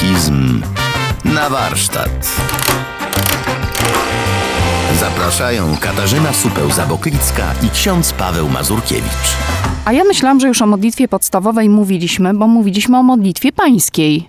Katechizm na warsztat. Zapraszają Katarzyna Supeł-Zaboklicka i ksiądz Paweł Mazurkiewicz. A ja myślałam, że już o modlitwie podstawowej mówiliśmy, bo mówiliśmy o modlitwie pańskiej.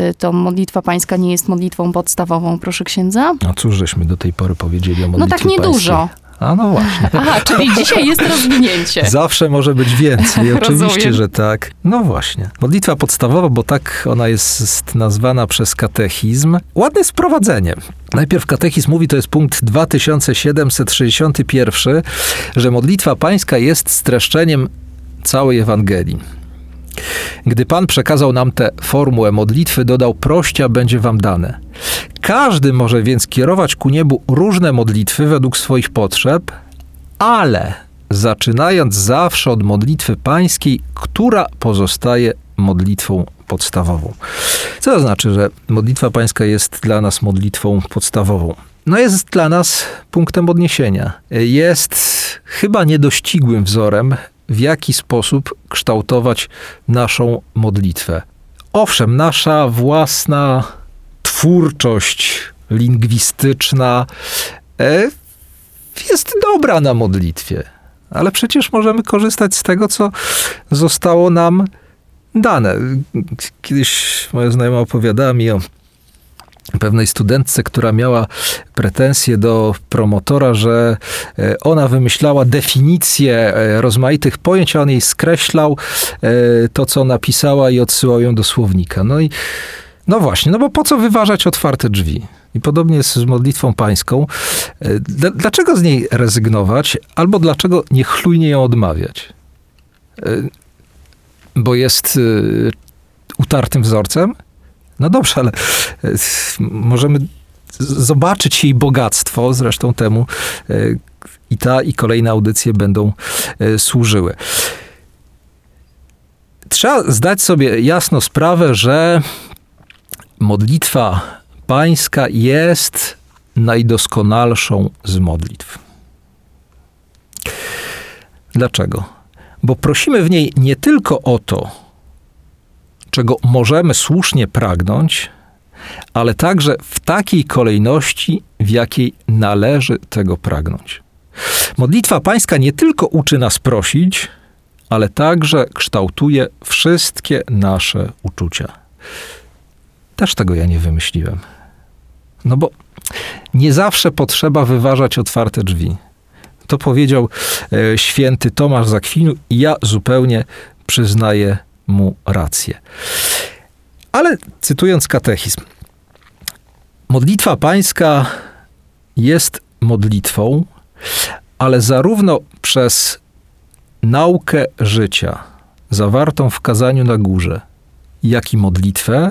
Y, To modlitwa pańska nie jest modlitwą podstawową, proszę księdza? A cóż żeśmy do tej pory powiedzieli o modlitwie tak niedużo. A no właśnie. Aha, czyli dzisiaj jest rozwinięcie. Zawsze może być więcej, oczywiście, że tak. No właśnie. Modlitwa podstawowa, bo tak ona jest nazwana przez katechizm. Ładne jest wprowadzenie. Najpierw katechizm mówi, to jest punkt 2761, że modlitwa pańska jest streszczeniem całej Ewangelii. Gdy Pan przekazał nam tę formułę modlitwy, dodał: Prościa będzie wam dane. Każdy może więc kierować ku niebu różne modlitwy według swoich potrzeb, ale zaczynając zawsze od modlitwy pańskiej, która pozostaje modlitwą podstawową. Co to znaczy, że modlitwa pańska jest dla nas modlitwą podstawową? No jest dla nas punktem odniesienia. Jest chyba niedościgłym wzorem, w jaki sposób kształtować naszą modlitwę. Owszem, nasza własna twórczość lingwistyczna e, jest dobra na modlitwie, ale przecież możemy korzystać z tego, co zostało nam dane. Kiedyś moja znajoma opowiadała mi o pewnej studentce, która miała pretensje do promotora, że e, ona wymyślała definicję e, rozmaitych pojęć, a on jej skreślał e, to, co napisała i odsyłał ją do słownika. No i no właśnie, no bo po co wyważać otwarte drzwi? I podobnie jest z modlitwą pańską. E, Dla- Dlaczego z niej rezygnować, albo dlaczego niechlujnie ją odmawiać? E, Bo jest e, utartym wzorcem? No dobrze, ale możemy zobaczyć jej bogactwo, zresztą temu i ta, i kolejne audycje będą służyły. Trzeba zdać sobie jasno sprawę, że modlitwa pańska jest najdoskonalszą z modlitw. Dlaczego? Bo prosimy w niej nie tylko o to, czego możemy słusznie pragnąć, ale także w takiej kolejności, w jakiej należy tego pragnąć. Modlitwa pańska nie tylko uczy nas prosić, ale także kształtuje wszystkie nasze uczucia. Też tego ja nie wymyśliłem. No bo nie zawsze potrzeba wyważać otwarte drzwi. To powiedział e, święty Tomasz z Akwinu i ja zupełnie przyznaję mu rację. Ale cytując katechizm, modlitwa pańska jest modlitwą, ale zarówno przez naukę życia zawartą w kazaniu na górze, jak i modlitwę,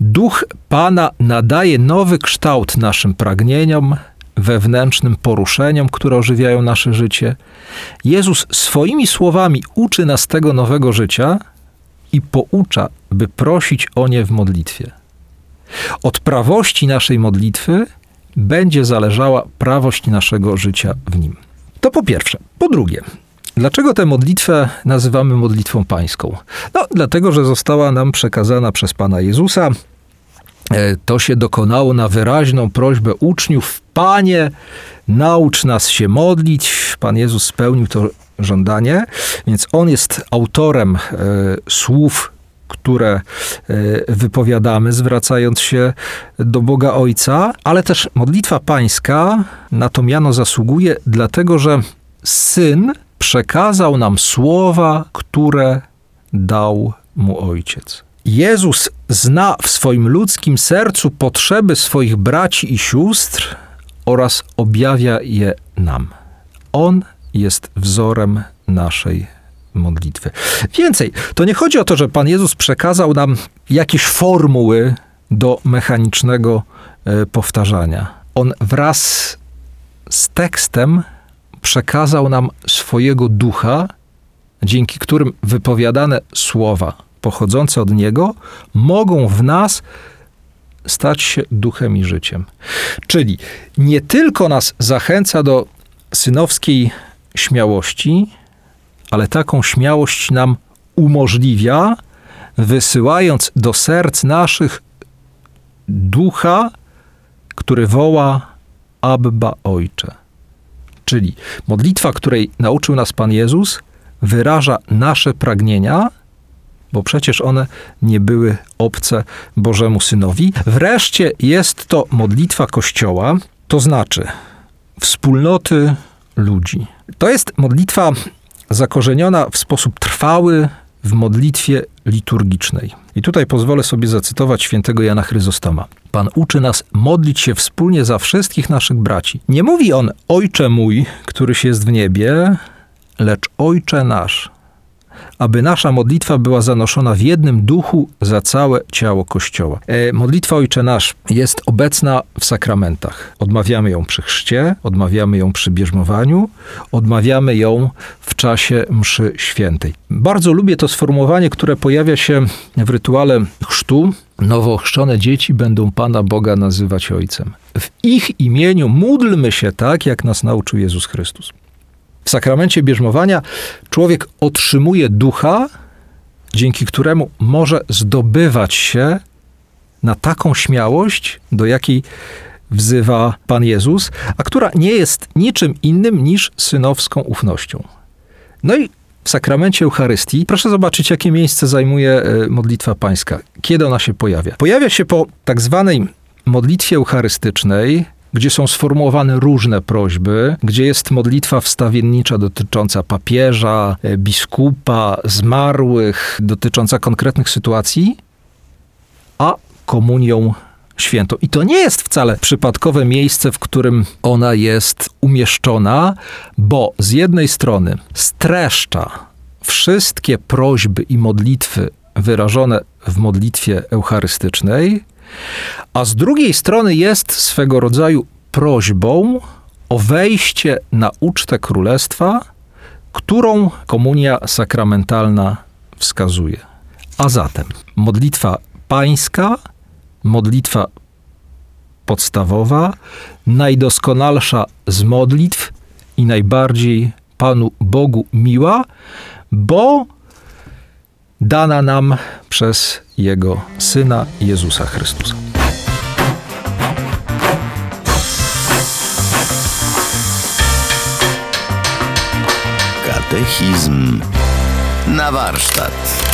Duch Pana nadaje nowy kształt naszym pragnieniom, wewnętrznym poruszeniom, które ożywiają nasze życie. Jezus swoimi słowami uczy nas tego nowego życia i poucza, by prosić o nie w modlitwie. Od prawości naszej modlitwy będzie zależała prawość naszego życia w nim. To po pierwsze. Po drugie, Dlaczego tę modlitwę nazywamy modlitwą pańską? No, dlatego, że została nam przekazana przez Pana Jezusa. E, To się dokonało na wyraźną prośbę uczniów: Panie, naucz nas się modlić. Pan Jezus spełnił to żądanie, więc on jest autorem e, słów, które e, wypowiadamy, zwracając się do Boga Ojca, ale też modlitwa pańska na to miano zasługuje, dlatego że syn przekazał nam słowa, które dał mu ojciec. Jezus zna w swoim ludzkim sercu potrzeby swoich braci i sióstr oraz objawia je nam. On jest wzorem naszej modlitwy. Więcej, to nie chodzi o to, że Pan Jezus przekazał nam jakieś formuły do mechanicznego e, powtarzania. On wraz z tekstem przekazał nam swojego ducha, dzięki którym wypowiadane słowa pochodzące od Niego mogą w nas stać się duchem i życiem. Czyli nie tylko nas zachęca do synowskiej śmiałości, ale taką śmiałość nam umożliwia, wysyłając do serc naszych ducha, który woła Abba Ojcze. Czyli modlitwa, której nauczył nas Pan Jezus, wyraża nasze pragnienia, bo przecież one nie były obce Bożemu Synowi. Wreszcie jest to modlitwa Kościoła, to znaczy wspólnoty ludzi. To jest modlitwa zakorzeniona w sposób trwały w modlitwie liturgicznej. I tutaj pozwolę sobie zacytować świętego Jana Chryzostoma. Pan uczy nas modlić się wspólnie za wszystkich naszych braci. Nie mówi on Ojcze mój, któryś jest w niebie, lecz Ojcze nasz, aby nasza modlitwa była zanoszona w jednym duchu za całe ciało Kościoła. E, modlitwa Ojcze Nasz jest obecna w sakramentach. Odmawiamy ją przy chrzcie, odmawiamy ją przy bierzmowaniu, odmawiamy ją w czasie mszy świętej. Bardzo lubię to sformułowanie, które pojawia się w rytuale chrztu. Nowo dzieci będą Pana Boga nazywać Ojcem. W ich imieniu módlmy się tak, jak nas nauczył Jezus Chrystus. W sakramencie bierzmowania człowiek otrzymuje ducha, dzięki któremu może zdobywać się na taką śmiałość, do jakiej wzywa Pan Jezus, a która nie jest niczym innym niż synowską ufnością. No i w sakramencie Eucharystii, proszę zobaczyć, jakie miejsce zajmuje e, modlitwa pańska. Kiedy ona się pojawia? Pojawia się po tak zwanej modlitwie eucharystycznej, gdzie są sformułowane różne prośby, gdzie jest modlitwa wstawiennicza dotycząca papieża, e, biskupa, zmarłych, dotycząca konkretnych sytuacji, a komunią świętą. I to nie jest wcale przypadkowe miejsce, w którym ona jest umieszczona, bo z jednej strony streszcza wszystkie prośby i modlitwy wyrażone w modlitwie eucharystycznej, a z drugiej strony jest swego rodzaju prośbą o wejście na ucztę królestwa, którą komunia sakramentalna wskazuje. A zatem modlitwa pańska, modlitwa podstawowa, najdoskonalsza z modlitw i najbardziej Panu Bogu miła, bo dana nam przez Jego Syna Jezusa Chrystusa. Katechizm na warsztat.